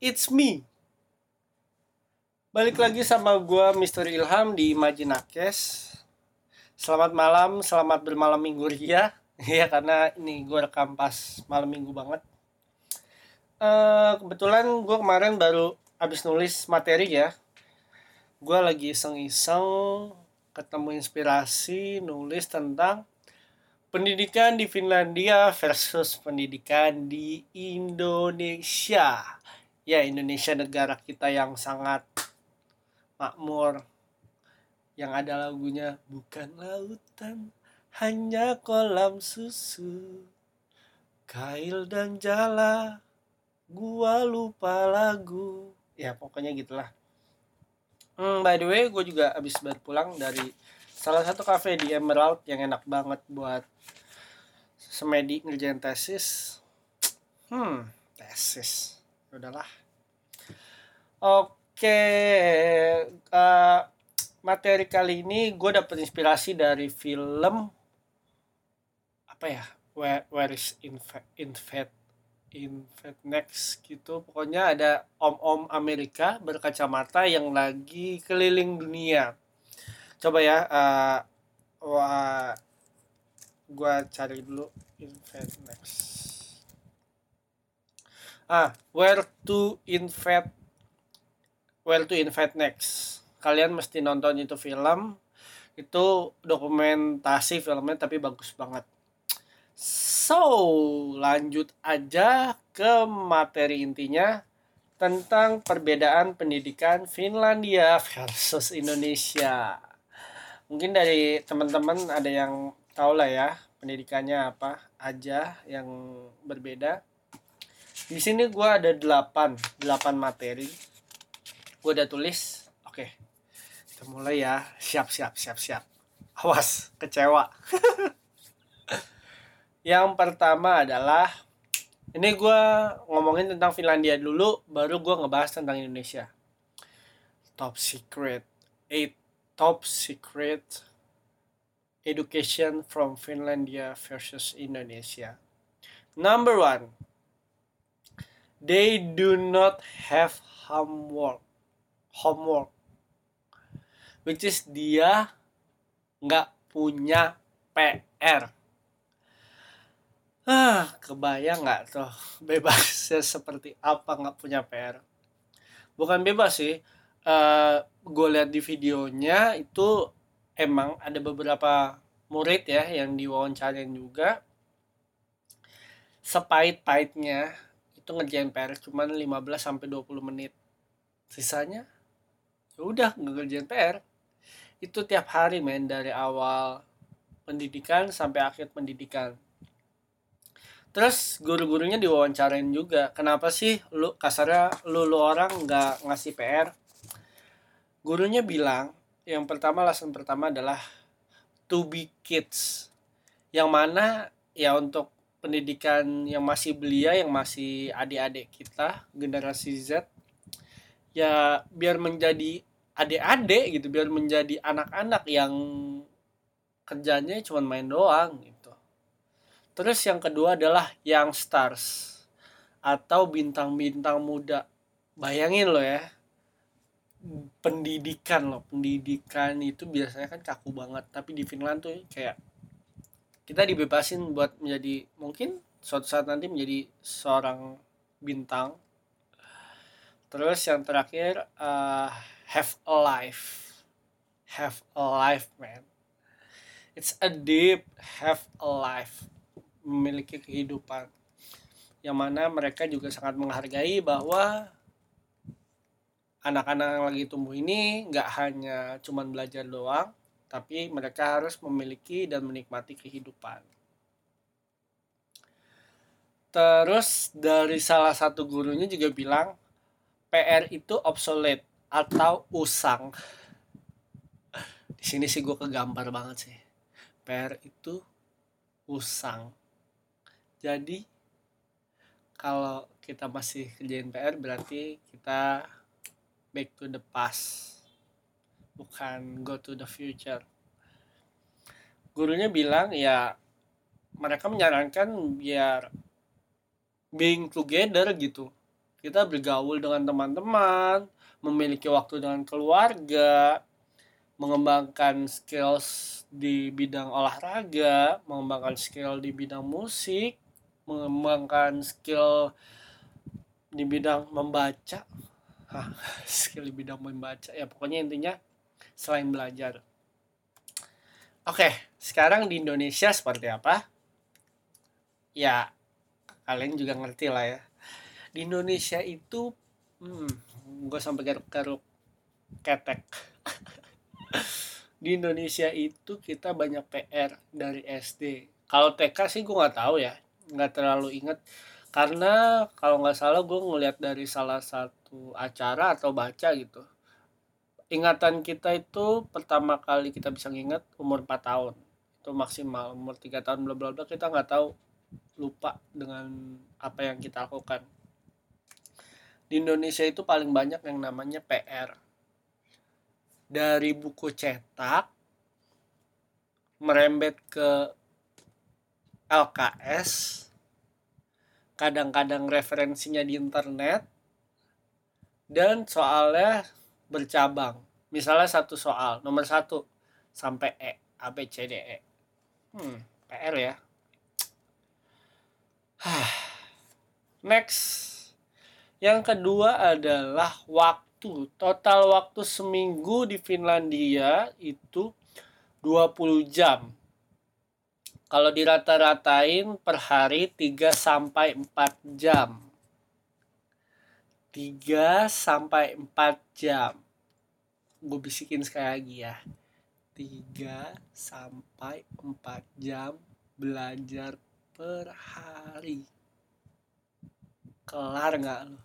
it's me. Balik lagi sama gua Mr. Ilham di Imajinakes. Selamat malam, selamat bermalam minggu ria. ya karena ini gua rekam pas malam minggu banget. Uh, kebetulan gua kemarin baru habis nulis materi ya. Gua lagi iseng-iseng ketemu inspirasi nulis tentang pendidikan di Finlandia versus pendidikan di Indonesia ya Indonesia negara kita yang sangat makmur. Yang ada lagunya bukan lautan hanya kolam susu. Kail dan jala gua lupa lagu. Ya pokoknya gitulah. Hmm, by the way gue juga habis pulang dari salah satu cafe di Emerald yang enak banget buat semedi ngerjain tesis. Hmm tesis udahlah. Oke uh, materi kali ini gue dapet inspirasi dari film apa ya where, where is in infat infat next gitu. Pokoknya ada om-om Amerika berkacamata yang lagi keliling dunia. Coba ya uh, wah gue cari dulu infat next ah where to invite where to invite next. Kalian mesti nonton itu film. Itu dokumentasi filmnya tapi bagus banget. So lanjut aja ke materi intinya tentang perbedaan pendidikan Finlandia versus Indonesia. Mungkin dari teman-teman ada yang tahu lah ya pendidikannya apa aja yang berbeda di sini gue ada 8 8 materi. Gue udah tulis. Oke. Kita mulai ya. Siap siap siap siap. Awas kecewa. Yang pertama adalah ini gue ngomongin tentang Finlandia dulu baru gue ngebahas tentang Indonesia. Top secret eight top secret education from Finlandia versus Indonesia. Number one they do not have homework. Homework. Which is dia nggak punya PR ah kebayang nggak tuh bebasnya seperti apa nggak punya PR bukan bebas sih. Uh, eh, gue lihat di videonya itu emang ada beberapa murid ya yang diwawancarain juga. Sepait-paitnya itu ngerjain PR cuma 15 sampai 20 menit. Sisanya ya udah ngerjain PR. Itu tiap hari main dari awal pendidikan sampai akhir pendidikan. Terus guru-gurunya diwawancarain juga, kenapa sih lu kasarnya lu, lu orang nggak ngasih PR? Gurunya bilang, yang pertama alasan pertama adalah to be kids. Yang mana ya untuk pendidikan yang masih belia yang masih adik-adik kita generasi Z ya biar menjadi adik-adik gitu biar menjadi anak-anak yang kerjanya cuma main doang gitu. Terus yang kedua adalah yang stars atau bintang-bintang muda. Bayangin loh ya pendidikan loh pendidikan itu biasanya kan kaku banget. Tapi di Finland tuh kayak kita dibebasin buat menjadi mungkin suatu saat nanti menjadi seorang bintang. Terus yang terakhir uh, have a life. Have a life man. It's a deep have a life. Memiliki kehidupan. Yang mana mereka juga sangat menghargai bahwa anak-anak yang lagi tumbuh ini nggak hanya cuman belajar doang tapi mereka harus memiliki dan menikmati kehidupan. Terus dari salah satu gurunya juga bilang PR itu obsolete atau usang. Di sini sih gue kegambar banget sih. PR itu usang. Jadi kalau kita masih kerjain PR berarti kita back to the past bukan go to the future. Gurunya bilang ya mereka menyarankan biar being together gitu. Kita bergaul dengan teman-teman memiliki waktu dengan keluarga mengembangkan skills di bidang olahraga mengembangkan skill di bidang musik mengembangkan skill di bidang membaca. Hah, skill di bidang membaca. Ya pokoknya intinya selain belajar. Oke sekarang di Indonesia seperti apa? Ya kalian juga ngerti lah ya. Di Indonesia itu hmm, gue sampai garuk-garuk ketek. Di Indonesia itu kita banyak PR dari SD kalau TK sih gue nggak tahu ya nggak terlalu inget karena kalau nggak salah gue ngeliat dari salah satu acara atau baca gitu ingatan kita itu pertama kali kita bisa nginget umur 4 tahun. Itu maksimal. Umur tiga tahun bla bla bla kita nggak tahu lupa dengan apa yang kita lakukan. Di Indonesia itu paling banyak yang namanya PR dari buku cetak merembet ke LKS kadang-kadang referensinya di internet dan soalnya bercabang. Misalnya satu soal nomor satu sampai E A B C D E. Hmm, PR ya. Next. Yang kedua adalah waktu. Total waktu seminggu di Finlandia itu 20 jam. Kalau dirata-ratain per hari 3 sampai 4 jam. 3 sampai 4 jam. Gue bisikin sekali lagi ya. 3 sampai 4 jam belajar per hari. Kelar nggak lo?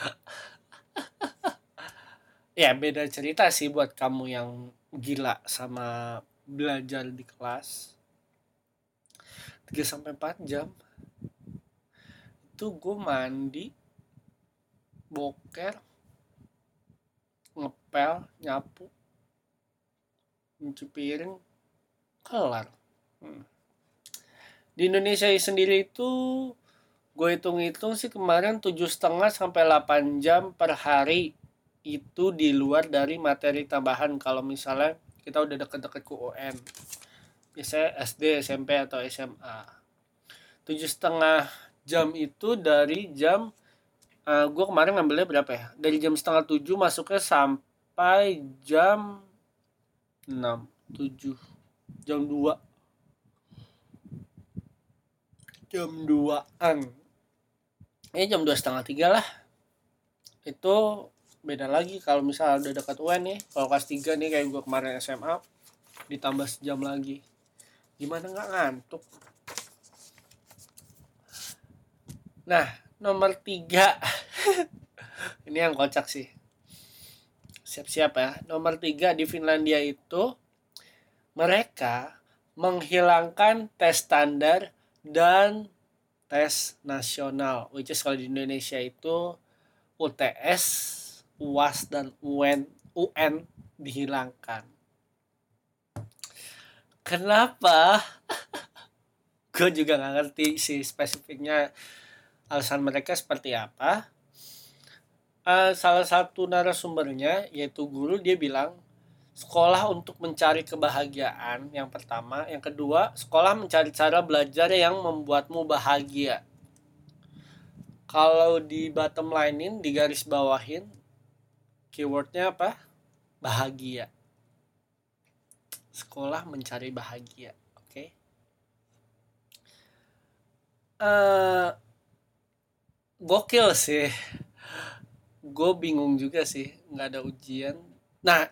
ya beda cerita sih buat kamu yang gila sama belajar di kelas 3 sampai 4 jam itu gue mandi boker ngepel nyapu nyuci piring kelar. Hmm. di Indonesia sendiri itu gue hitung-hitung sih kemarin tujuh setengah sampai 8 jam per hari itu di luar dari materi tambahan. Kalau misalnya kita udah deket-deket ke UN biasanya SD SMP atau SMA tujuh setengah jam itu dari jam uh, eh, gue kemarin ngambilnya berapa ya? Dari jam setengah tujuh masuknya sampai jam enam tujuh jam dua. Jam duaan. Ini jam dua setengah tiga lah. Itu beda lagi kalau misalnya udah dekat UN nih kalau kelas tiga nih kayak gue kemarin SMA ditambah sejam lagi. Gimana nggak ngantuk? Nah nomor tiga. Ini yang kocak sih. Siap-siap ya. Nomor tiga di Finlandia itu mereka menghilangkan tes standar dan tes nasional which is kalau di Indonesia itu UTS UAS dan UN UN dihilangkan. Kenapa? Gue juga nggak ngerti sih spesifiknya alasan mereka seperti apa. Uh, salah satu narasumbernya yaitu guru dia bilang sekolah untuk mencari kebahagiaan yang pertama. Yang kedua sekolah mencari cara belajar yang membuatmu bahagia. Kalau di bottom linein di garis bawahin keywordnya apa? Bahagia. Sekolah mencari bahagia oke? Okay? uh, eh, gokil sih. Gue bingung juga sih nggak ada ujian. Nah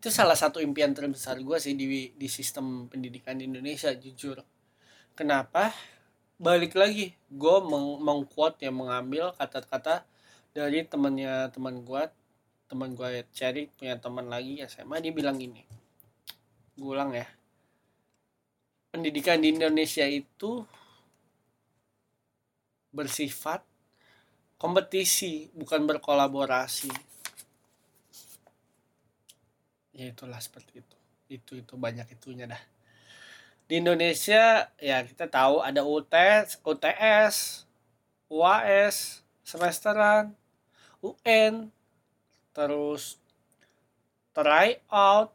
itu salah satu impian terbesar gue sih di di sistem pendidikan di Indonesia jujur. Kenapa? Balik lagi gue meng mengquote yang mengambil kata-kata dari temannya teman gue teman gue cari punya teman lagi SMA dia bilang gini. Gue ulang ya. Pendidikan di Indonesia itu bersifat kompetisi bukan berkolaborasi. Ya itulah seperti itu. Itu itu banyak itunya dah. Di Indonesia ya kita tahu ada UTS UTS UAS semesteran UN terus try out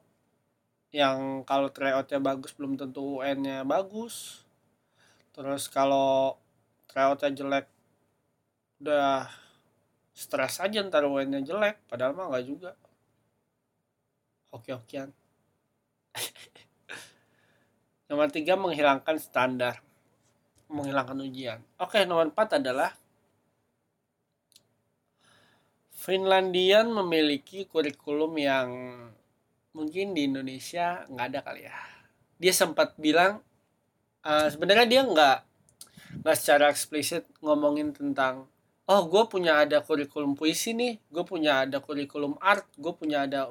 yang kalau tryoutnya bagus belum tentu UN-nya bagus. Terus kalau tryoutnya jelek. Udah stres aja ntar UN-nya jelek padahal mah nggak juga. Oke-okean nomor tiga menghilangkan standar. Menghilangkan ujian. Oke nomor empat adalah Finlandian memiliki kurikulum yang mungkin di Indonesia nggak ada kali ya. Dia sempat bilang uh, sebenarnya dia nggak nggak secara eksplisit ngomongin tentang oh gue punya ada kurikulum puisi nih gue punya ada kurikulum art gue punya ada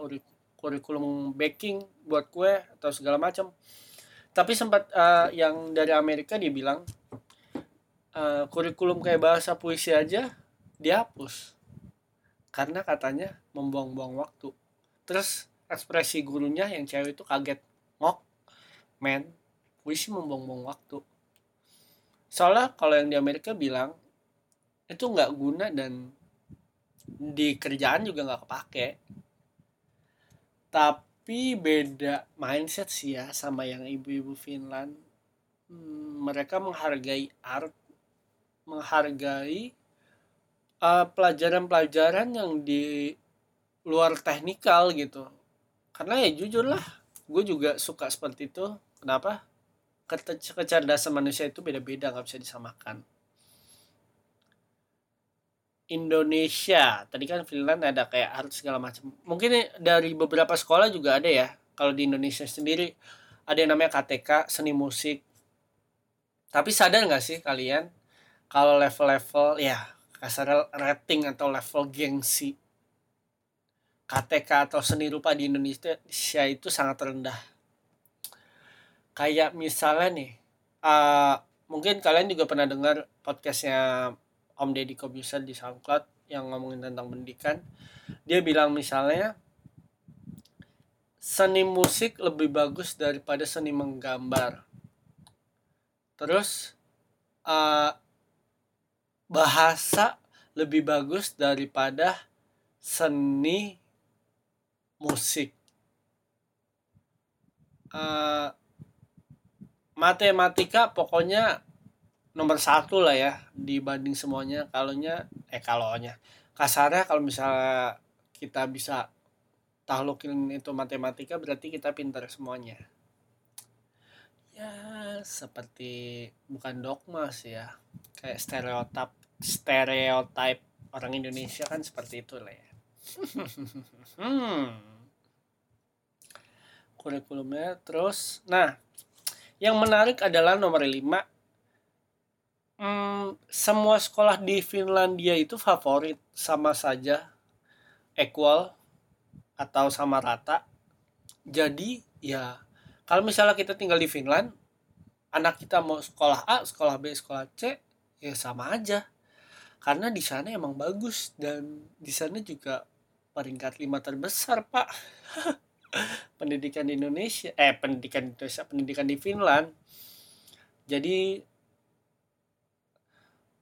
kurikulum baking buat kue atau segala macam tapi sempat uh, yang dari Amerika dia bilang uh, kurikulum kayak bahasa puisi aja dihapus karena katanya membuang-buang waktu. Terus ekspresi gurunya yang cewek itu kaget ngok men puisi membuang-buang waktu soalnya kalau yang di Amerika bilang itu nggak guna dan di kerjaan juga nggak kepake. Tapi beda mindset sih ya sama yang ibu-ibu Finland. Hmm, mereka menghargai art menghargai uh, pelajaran-pelajaran yang di luar teknikal gitu. Karena ya jujur lah gue juga suka seperti itu. Kenapa kecerdasan manusia itu beda-beda nggak bisa disamakan. Indonesia. Tadi kan Finland ada kayak art segala macam. Mungkin dari beberapa sekolah juga ada ya. Kalau di Indonesia sendiri ada yang namanya KTK seni musik. Tapi sadar nggak sih kalian kalau level-level ya kasar rating atau level gengsi KTK atau seni rupa di Indonesia itu sangat rendah. Kayak misalnya nih, uh, mungkin kalian juga pernah dengar podcastnya Om Deddy Kobuser di SoundCloud yang ngomongin tentang pendidikan. Dia bilang misalnya seni musik lebih bagus daripada seni menggambar. Terus uh, bahasa lebih bagus daripada seni musik uh, matematika pokoknya nomor satu lah ya dibanding semuanya kalaunya eh kalaunya kasarnya kalau misalnya kita bisa tahlukin itu matematika berarti kita pintar semuanya ya seperti bukan dogma sih ya kayak stereotip stereotip orang Indonesia kan seperti itu lah ya hmm. Kurikulumnya terus. Nah, yang menarik adalah nomor 5. Hmm, semua sekolah di Finlandia itu favorit sama saja equal atau sama rata. Jadi ya kalau misalnya kita tinggal di Finland, anak kita mau sekolah A, sekolah B, sekolah C, ya sama aja. Karena di sana emang bagus dan di sana juga peringkat lima terbesar pak pendidikan di Indonesia eh pendidikan di Indonesia pendidikan di Finland. Jadi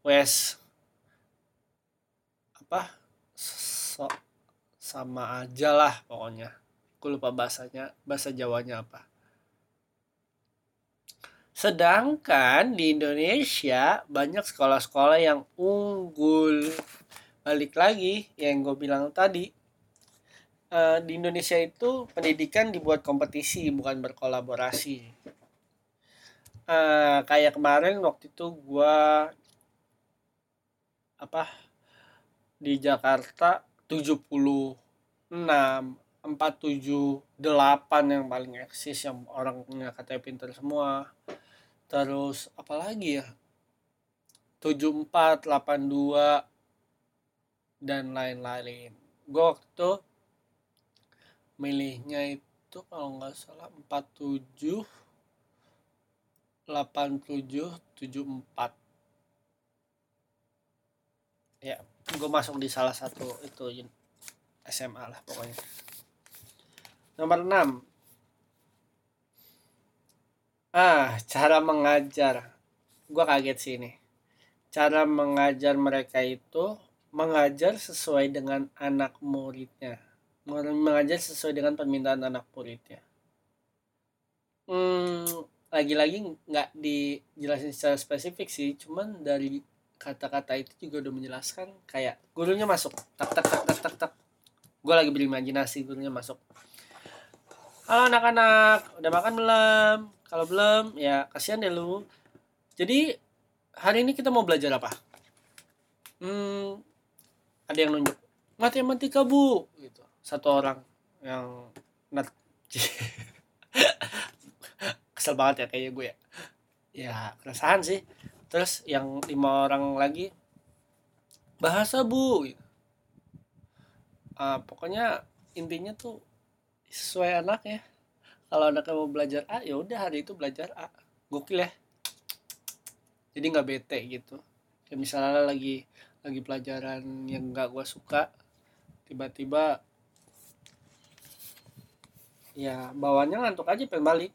wes apa so, sama aja lah pokoknya. Aku lupa bahasanya bahasa Jawanya apa. Sedangkan di Indonesia banyak sekolah-sekolah yang unggul. Balik lagi yang gue bilang tadi uh, di Indonesia itu pendidikan dibuat kompetisi bukan berkolaborasi. Uh, kayak kemarin waktu itu gua apa di Jakarta 76 478 yang paling eksis yang orangnya katanya pintar semua. Terus apalagi ya? 7482 dan lain-lain. Gue waktu milihnya itu kalau nggak salah 47 87 74 ya gue masuk di salah satu itu SMA lah pokoknya. Nomor 6 ah cara mengajar. Gue kaget sih ini. Cara mengajar mereka itu mengajar sesuai dengan anak muridnya mengajar sesuai dengan permintaan anak muridnya hmm, lagi-lagi nggak dijelasin secara spesifik sih cuman dari kata-kata itu juga udah menjelaskan kayak gurunya masuk tak tak tak tak tak tak. Gue lagi berimajinasi gurunya masuk. Halo anak-anak udah makan belum? Kalau belum ya kasihan deh lu. Jadi hari ini kita mau belajar apa? Hmm, ada yang nunjuk. Matematika bu gitu satu orang yang nat kesel banget ya kayak gue ya. Ya keresahan sih. Terus yang lima orang lagi bahasa bu. Uh, pokoknya intinya tuh sesuai anak ya. Kalau anaknya mau belajar A ya udah hari itu belajar A. Gokil ya. Jadi nggak bete gitu. Kayak misalnya lagi lagi pelajaran yang nggak gue suka tiba-tiba ya bawahnya ngantuk aja pengen balik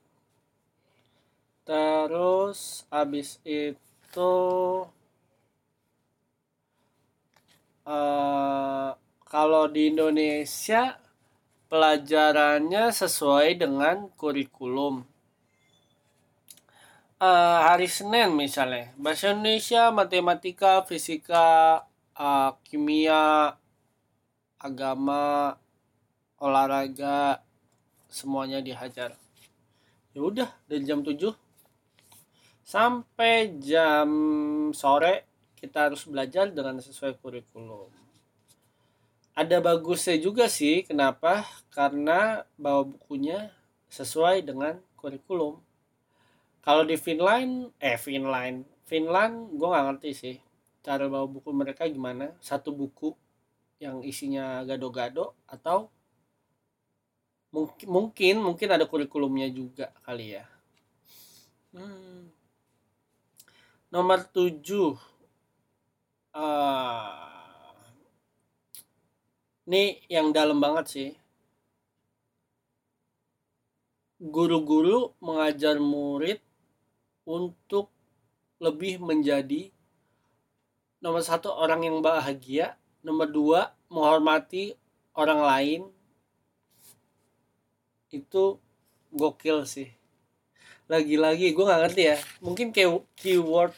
terus habis itu uh, kalau di Indonesia pelajarannya sesuai dengan kurikulum. Uh, hari Senin misalnya, bahasa Indonesia, matematika, fisika, uh, kimia, agama, olahraga, semuanya dihajar. Ya udah dari jam 7 sampai jam sore kita harus belajar dengan sesuai kurikulum. Ada bagusnya juga sih kenapa? Karena bawa bukunya sesuai dengan kurikulum. Kalau di Finland eh Finland Finland gue nggak ngerti sih cara bawa buku mereka gimana. Satu buku yang isinya gado-gado atau mungkin mungkin mungkin ada kurikulumnya juga kali ya. Hmm. nomor tujuh. Uh, ini yang dalam banget sih. Guru-guru mengajar murid untuk lebih menjadi nomor satu orang yang bahagia nomor dua menghormati orang lain itu gokil sih. Lagi-lagi gue nggak ngerti ya. Mungkin kayak keyword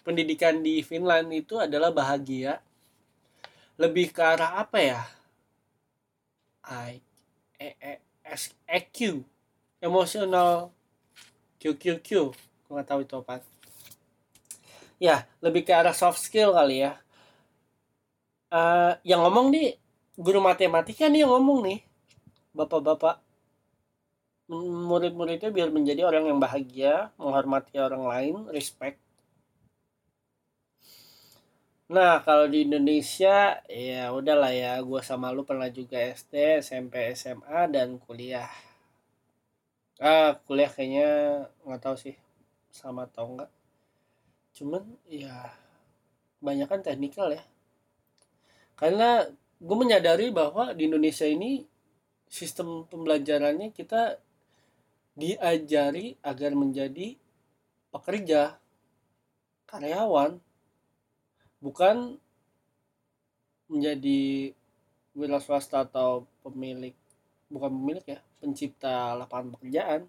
pendidikan di Finland itu adalah bahagia. Lebih ke arah apa ya? I E E S emosional. Q Q Q. Gue nggak tahu itu apa. Ya lebih ke arah soft skill kali ya. Uh, yang ngomong nih guru matematika nih yang ngomong nih. Bapak-bapak murid-muridnya biar menjadi orang yang bahagia menghormati orang lain respect Nah, kalau di Indonesia ya udahlah ya, gue sama lu pernah juga SD, SMP, SMA dan kuliah. Ah, kuliah kayaknya nggak tahu sih sama atau enggak. Cuman ya banyak kan teknikal ya. Karena gue menyadari bahwa di Indonesia ini sistem pembelajarannya kita diajari agar menjadi pekerja, karyawan, bukan menjadi wira swasta atau pemilik bukan pemilik ya pencipta lapangan pekerjaan.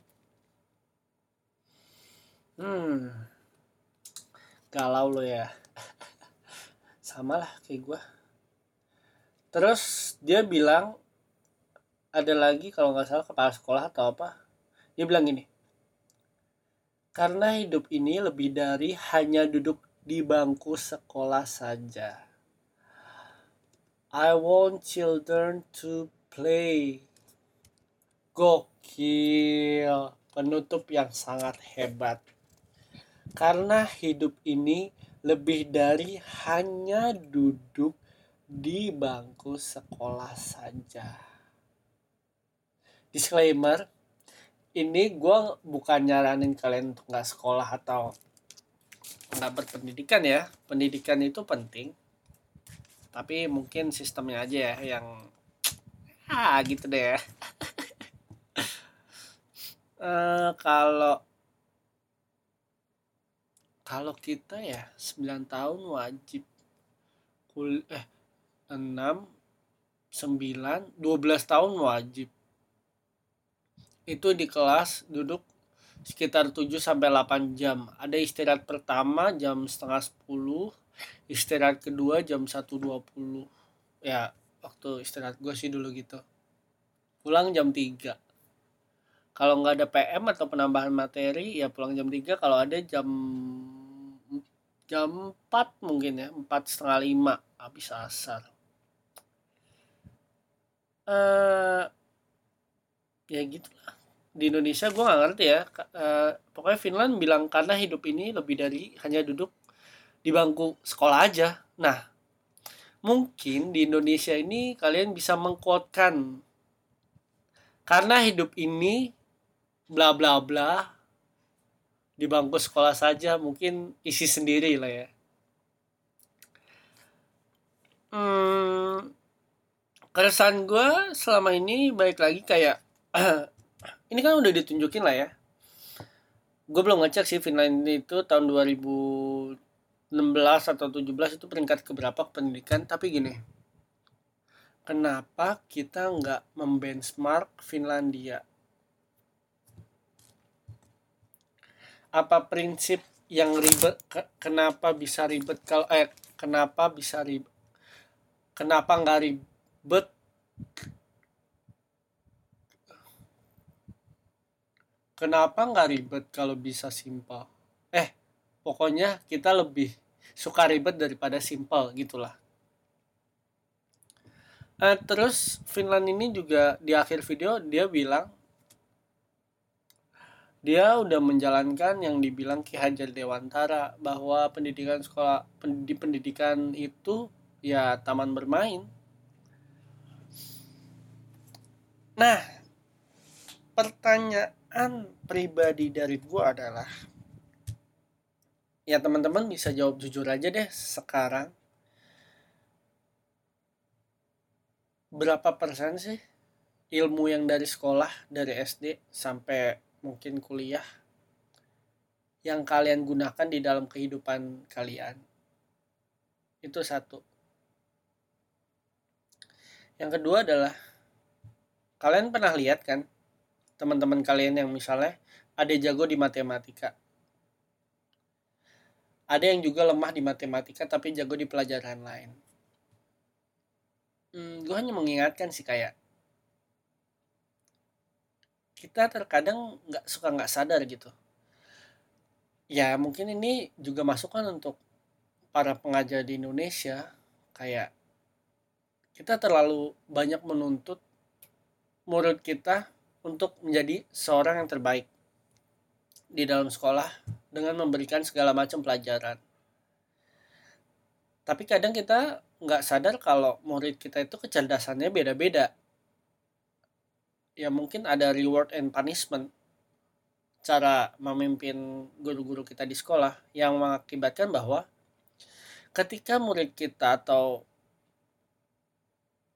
Hmm galau lo ya. Sama lah kayak gue terus dia bilang ada lagi kalau nggak salah kepala sekolah atau apa dia bilang gini karena hidup ini lebih dari hanya duduk di bangku sekolah saja. I want children to play. Gokil, penutup yang sangat hebat. Karena hidup ini lebih dari hanya duduk di bangku sekolah saja. Disclaimer, ini gue bukan nyaranin kalian untuk nggak sekolah atau nggak berpendidikan ya. Pendidikan itu penting. Tapi mungkin sistemnya aja ya yang ah gitu deh uh, kalau kalau kita ya 9 tahun wajib kul eh 6 9 12 tahun wajib itu di kelas duduk sekitar 7 sampai 8 jam. Ada istirahat pertama jam setengah 10, istirahat kedua jam 1.20. Ya, waktu istirahat gue sih dulu gitu. Pulang jam 3. Kalau nggak ada PM atau penambahan materi, ya pulang jam 3. Kalau ada jam jam 4 mungkin ya, 4 setengah 5 habis asar. Uh, ya gitulah di Indonesia gue nggak ngerti ya uh, pokoknya Finland bilang karena hidup ini lebih dari hanya duduk di bangku sekolah aja. Nah mungkin di Indonesia ini kalian bisa mengkuatkan karena hidup ini bla bla bla di bangku sekolah saja mungkin isi sendiri lah ya. Hmm, keresahan gue selama ini baik lagi kayak ini kan udah ditunjukin lah ya. Gue belum ngecek sih Finland itu tahun 2016 atau 17 itu peringkat keberapa pendidikan. Tapi gini kenapa kita nggak membenchmark Finlandia? Apa prinsip yang ribet? Ke, kenapa bisa ribet kalau eh kenapa bisa ribet? Kenapa nggak ribet kenapa nggak ribet kalau bisa simpel eh pokoknya kita lebih suka ribet daripada simpel gitulah eh, terus Finland ini juga di akhir video dia bilang dia udah menjalankan yang dibilang Ki Hajar Dewantara bahwa pendidikan sekolah di pendidikan itu ya taman bermain. Nah, pertanyaan pertanyaan pribadi dari gue adalah ya teman-teman bisa jawab jujur aja deh sekarang. Berapa persen sih ilmu yang dari sekolah dari SD sampai mungkin kuliah yang kalian gunakan di dalam kehidupan kalian? Itu satu. Yang kedua adalah kalian pernah lihat kan teman-teman kalian yang misalnya ada jago di matematika. Ada yang juga lemah di matematika tapi jago di pelajaran lain. Hmm, gue hanya mengingatkan sih kayak kita terkadang nggak suka nggak sadar gitu. Ya mungkin ini juga masukan untuk para pengajar di Indonesia kayak kita terlalu banyak menuntut murid kita untuk menjadi seorang yang terbaik di dalam sekolah dengan memberikan segala macam pelajaran. Tapi kadang kita nggak sadar kalau murid kita itu kecerdasannya beda-beda. Ya mungkin ada reward and punishment cara memimpin guru-guru kita di sekolah yang mengakibatkan bahwa ketika murid kita atau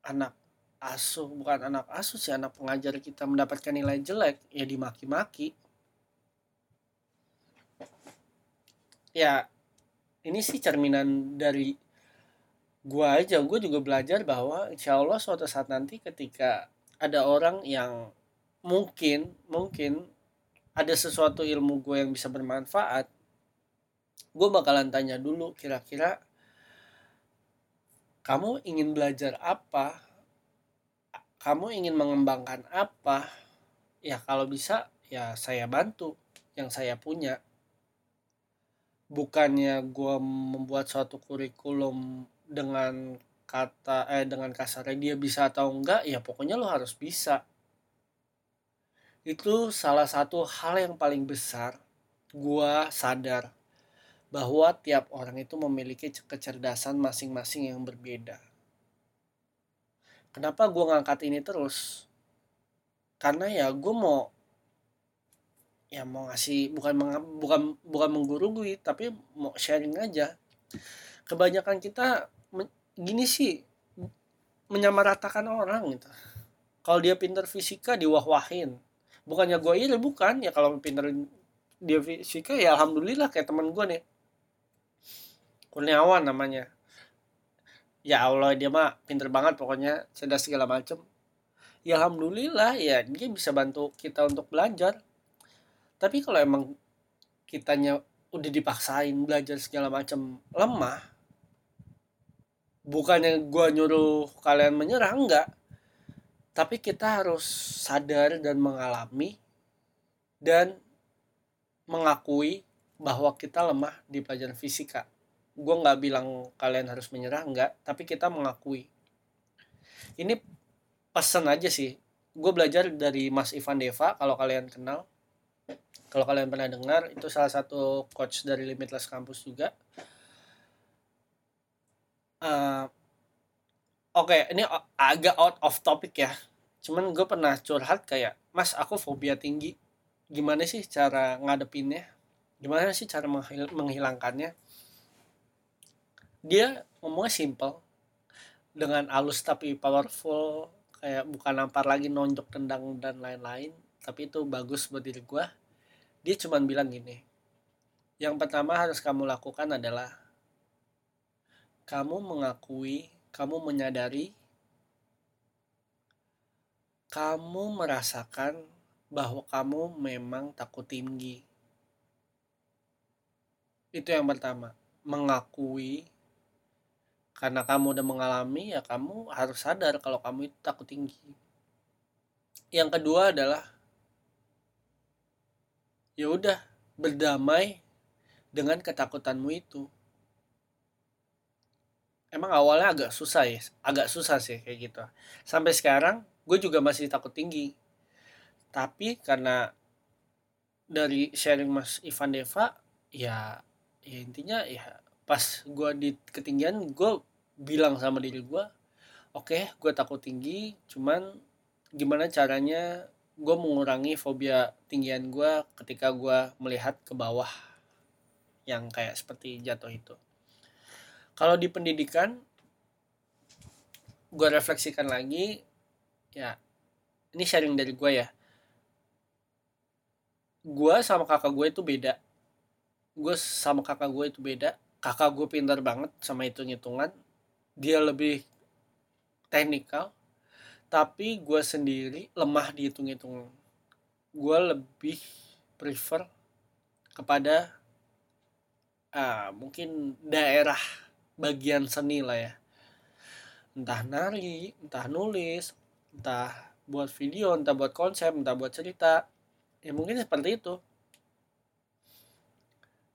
anak asuh bukan anak asuh sih anak pengajar kita mendapatkan nilai jelek ya dimaki-maki. Ya ini sih cerminan dari gua aja. Gua juga belajar bahwa insya Allah suatu saat nanti ketika ada orang yang mungkin mungkin ada sesuatu ilmu gue yang bisa bermanfaat gue bakalan tanya dulu kira-kira kamu ingin belajar apa kamu ingin mengembangkan apa? Ya kalau bisa ya saya bantu yang saya punya. Bukannya gue membuat suatu kurikulum dengan kata eh dengan kasarnya dia bisa atau enggak ya pokoknya lo harus bisa. Itu salah satu hal yang paling besar gue sadar bahwa tiap orang itu memiliki kecerdasan masing-masing yang berbeda kenapa gue ngangkat ini terus? Karena ya gue mau ya mau ngasih bukan bukan bukan menggurui tapi mau sharing aja. Kebanyakan kita gini sih menyamaratakan orang gitu. Kalau dia pinter fisika diwah-wahin. Bukannya gue iri bukan. Ya kalau pinter dia fisika ya alhamdulillah kayak teman gue nih. Kurniawan namanya ya Allah dia mah pinter banget pokoknya cerdas segala macem. Ya alhamdulillah ya dia bisa bantu kita untuk belajar. Tapi kalau emang kitanya udah dipaksain belajar segala macam lemah bukannya gua nyuruh kalian menyerah enggak. Tapi kita harus sadar dan mengalami dan mengakui bahwa kita lemah di pelajaran fisika gue nggak bilang kalian harus menyerah enggak tapi kita mengakui. Ini pesan aja sih. Gue belajar dari Mas Ivan Deva kalau kalian kenal. Kalau kalian pernah dengar itu salah satu coach dari Limitless Campus juga. Uh, oke okay, ini agak out of topic ya. Cuman gue pernah curhat kayak mas aku fobia tinggi. Gimana sih cara ngadepinnya? Gimana sih cara menghilangkannya dia ngomongnya simple dengan halus tapi powerful kayak bukan nampar lagi nonjok tendang dan lain-lain tapi itu bagus buat diri gue dia cuma bilang gini yang pertama harus kamu lakukan adalah kamu mengakui kamu menyadari kamu merasakan bahwa kamu memang takut tinggi. Itu yang pertama mengakui karena kamu udah mengalami ya kamu harus sadar kalau kamu itu takut tinggi. Yang kedua adalah ya udah berdamai dengan ketakutanmu itu. Emang awalnya agak susah ya agak susah sih kayak gitu. Sampai sekarang gue juga masih takut tinggi. Tapi karena dari sharing mas Ivan Deva ya ya intinya ya pas gue di ketinggian gue bilang sama diri gue oke okay, gue takut tinggi cuman gimana caranya gue mengurangi fobia tinggian gue ketika gue melihat ke bawah yang kayak seperti jatuh itu. Kalau di pendidikan gue refleksikan lagi ya ini sharing dari gue ya. Gue sama kakak gue itu beda. Gue sama kakak gue itu beda. Kakak gue pintar banget sama hitung hitungan dia lebih teknikal tapi gue sendiri lemah di hitung-hitung gue lebih prefer kepada ah, mungkin daerah bagian seni lah ya. Entah nari entah nulis entah buat video entah buat konsep entah buat cerita. Ya mungkin seperti itu.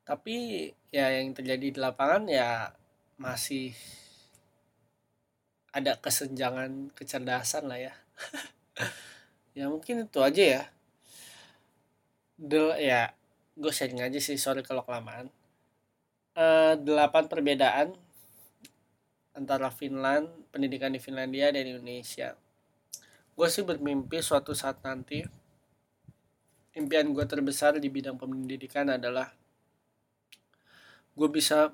Tapi ya yang terjadi di lapangan ya masih ada kesenjangan kecerdasan lah ya. Ya mungkin itu aja ya. Del ya gue sharing aja sih sorry kalau kelamaan. Uh, delapan perbedaan antara Finland pendidikan di Finlandia dan Indonesia. Gue sih bermimpi suatu saat nanti impian gue terbesar di bidang pendidikan adalah gue bisa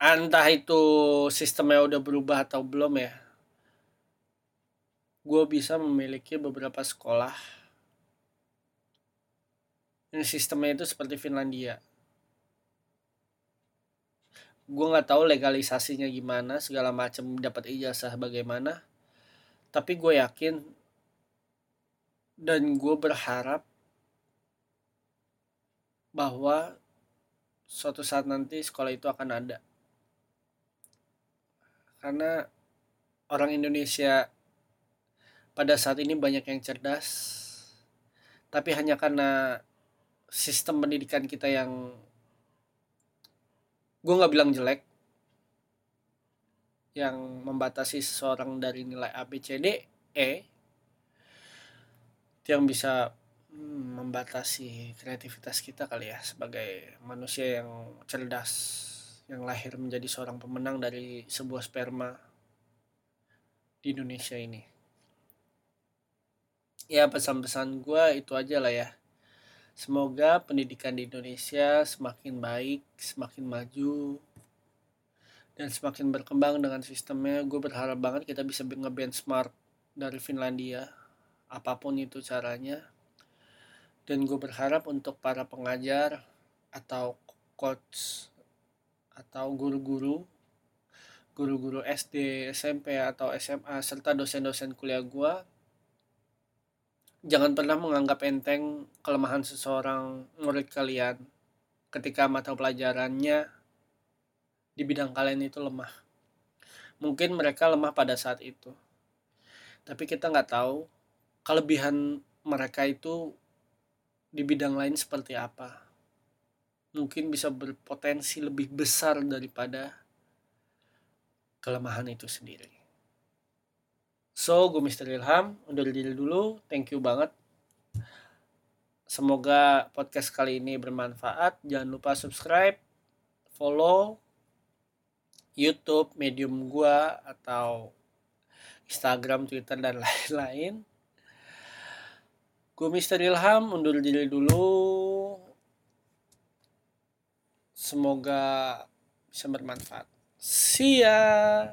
entah itu sistemnya udah berubah atau belum ya gue bisa memiliki beberapa sekolah. Yang sistemnya itu seperti Finlandia. Gue nggak tahu legalisasinya gimana segala macam dapat ijazah bagaimana. Tapi gue yakin dan gue berharap bahwa suatu saat nanti sekolah itu akan ada. Karena orang Indonesia pada saat ini banyak yang cerdas tapi hanya karena sistem pendidikan kita yang gue nggak bilang jelek yang membatasi seseorang dari nilai A B C D E yang bisa hmm, membatasi kreativitas kita kali ya sebagai manusia yang cerdas yang lahir menjadi seorang pemenang dari sebuah sperma di Indonesia ini ya pesan-pesan gue itu aja lah ya. Semoga pendidikan di Indonesia semakin baik semakin maju dan semakin berkembang dengan sistemnya. Gue berharap banget kita bisa nge-benchmark dari Finlandia apa pun itu caranya. Dan gue berharap untuk para pengajar atau coach atau guru-guru guru-guru SD, SMP atau SMA serta dosen-dosen kuliah gue jangan pernah menganggap enteng kelemahan seseorang murid kalian ketika mata pelajarannya di bidang kalian itu lemah. Mungkin mereka lemah pada saat itu. Tapi kita nggak tahu kelebihan mereka itu di bidang lain seperti apa. Mungkin bisa berpotensi lebih besar daripada kelemahan itu sendiri. So, gue Mr. Ilham, undur diri dulu. Thank you banget. Semoga podcast kali ini bermanfaat. Jangan lupa subscribe, follow YouTube, medium gue, atau Instagram, Twitter, dan lain-lain. Gue Mr. Ilham, undur diri dulu. Semoga bisa bermanfaat. See ya.